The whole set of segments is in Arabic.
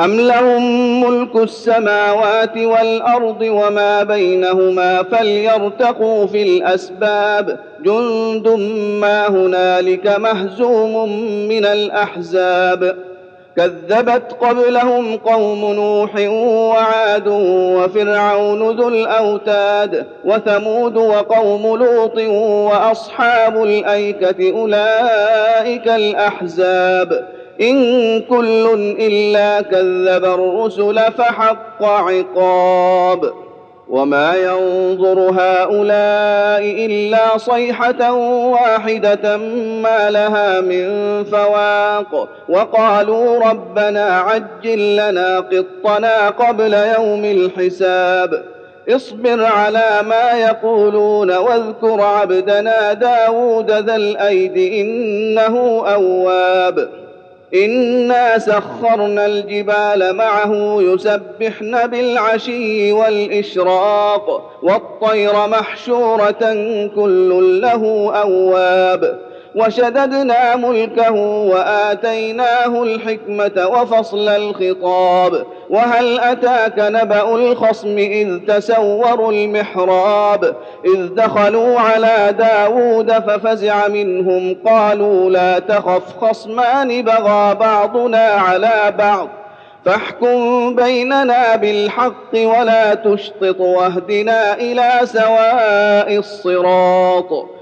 أم لهم ملك السماوات والأرض وما بينهما فليرتقوا في الأسباب جند ما هنالك مهزوم من الأحزاب كذبت قبلهم قوم نوح وعاد وفرعون ذو الاوتاد وثمود وقوم لوط واصحاب الايكه اولئك الاحزاب إن كل إلا كذب الرسل فحق عقاب. وما ينظر هؤلاء إلا صيحة واحدة ما لها من فواق. وقالوا ربنا عجل لنا قطنا قبل يوم الحساب. اصبر على ما يقولون واذكر عبدنا داود ذا الأيد إنه أواب. انا سخرنا الجبال معه يسبحن بالعشي والاشراق والطير محشوره كل له اواب وشددنا ملكه وآتيناه الحكمة وفصل الخطاب. وهل أتاك نبأ الخصم إذ تسوروا المحراب؟ إذ دخلوا على داود ففزع منهم قالوا لا تخف خصمان بغى بعضنا على بعض. فاحكم بيننا بالحق ولا تشطط واهدنا إلى سواء الصراط.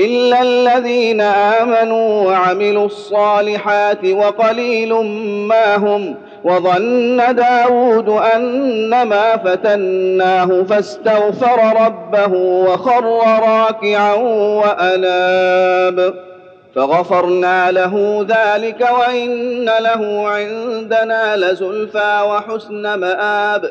إلا الذين آمنوا وعملوا الصالحات وقليل ما هم وظن داود أنما فتناه فاستغفر ربه وخر راكعا وأناب. فغفرنا له ذلك وإن له عندنا لزلفى وحسن مآب.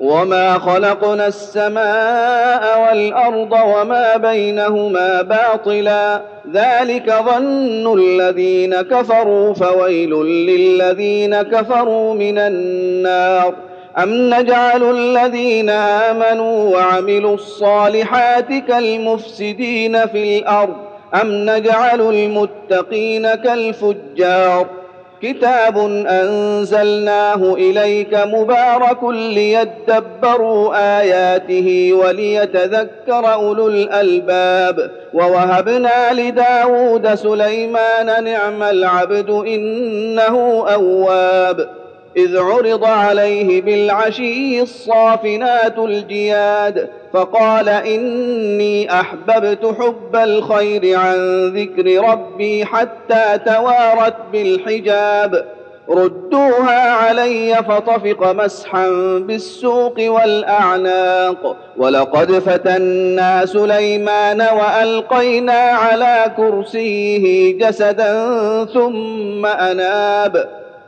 وما خلقنا السماء والارض وما بينهما باطلا ذلك ظن الذين كفروا فويل للذين كفروا من النار ام نجعل الذين امنوا وعملوا الصالحات كالمفسدين في الأرض ام نجعل المتقين كالفجار كتاب انزلناه اليك مبارك ليدبروا اياته وليتذكر اولو الالباب ووهبنا لداود سليمان نعم العبد انه اواب إذ عرض عليه بالعشي الصافنات الجياد فقال إني أحببت حب الخير عن ذكر ربي حتى توارت بالحجاب. ردوها علي فطفق مسحا بالسوق والأعناق. ولقد فتنا سليمان وألقينا على كرسيه جسدا ثم أناب.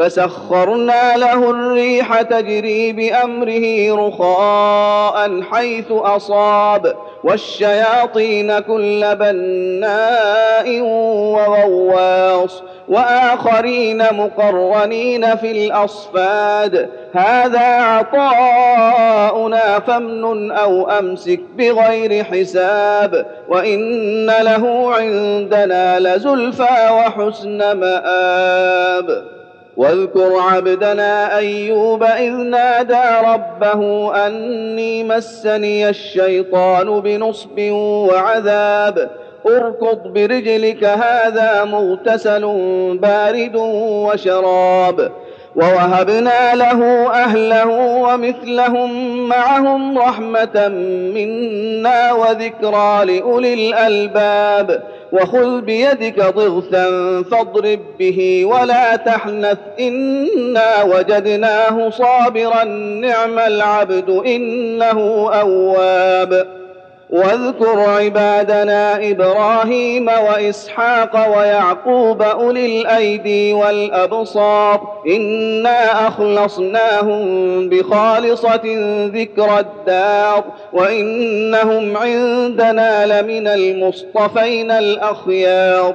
فسخرنا له الريح تجري بأمره رخاء حيث أصاب والشياطين كل بناء وغواص وآخرين مقرنين في الأصفاد. هذا عطاؤنا فامنن أو أمسك بغير حساب وإن له عندنا لزلفى وحسن مآب. واذكر عبدنا أيوب إذ نادى ربه أني مسني الشيطان بنصب وعذاب. اركض برجلك هذا مغتسل بارد وشراب. ووهبنا له أهله ومثلهم معهم رحمة منا وذكرى لأولي الألباب. وخذ بيدك ضغثا فاضرب به ولا تحنث. إنا وجدناه صابرا نعم العبد إنه أواب. واذكر عبادنا إبراهيم وإسحاق ويعقوب أولي الأيدي والأبصار إنا أخلصناهم بخالصة ذكر الدار وإنهم عندنا لمن المصطفين الأخيار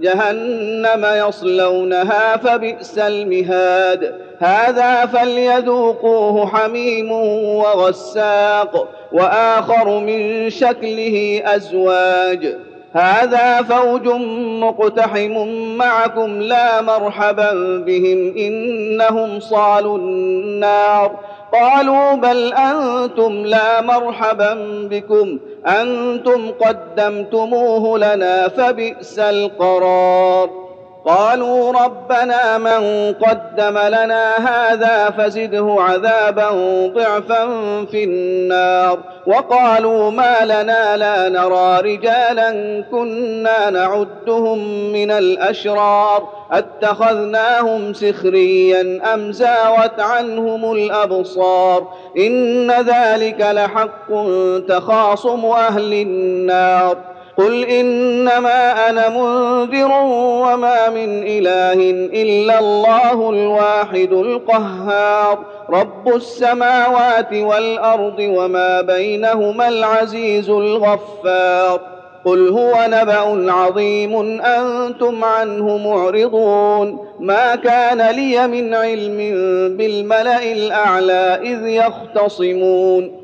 جهنم يصلونها فبئس المهاد. هذا فليذوقوه حميم وغساق وآخر من شكله أزواج. هذا فوج مقتحم معكم لا مرحبا بهم إنهم صالوا النار. قالوا بل أنتم لا مرحبا بكم. أنتم قدمتموه لنا فبئس القرار. قالوا ربنا من قدم لنا هذا فزده عذابا ضعفا في النار. وقالوا ما لنا لا نرى رجالا كنا نعدهم من الأشرار. أتخذناهم سخريا أم زاوت عنهم الأبصار؟ إن ذلك لحق تخاصم أهل النار. قل انما أنا منذر وما من اله الا الله الواحد القهار. رب السماوات والارض وما بينهما العزيز الغفار. قل هو نبا عظيم أنتم عنه معرضون. ما كان لي من علم بالملا الاعلى اذ يختصمون.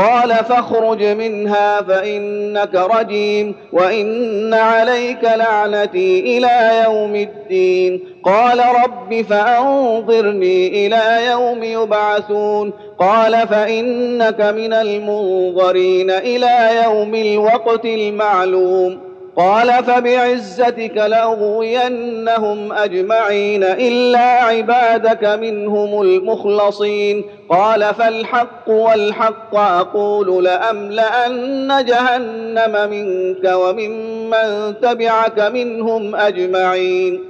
قال فاخرج منها فإنك رجيم وإن عليك لعنتي إلى يوم الدين. قال رب فأنظرني إلى يوم يبعثون. قال فإنك من المنظرين إلى يوم الوقت المعلوم. قال فبعزتك لأغوينهم أجمعين إلا عبادك منهم المخلصين. قال فالحق والحق أقول لأملأن جهنم منك وممن تبعك منهم أجمعين.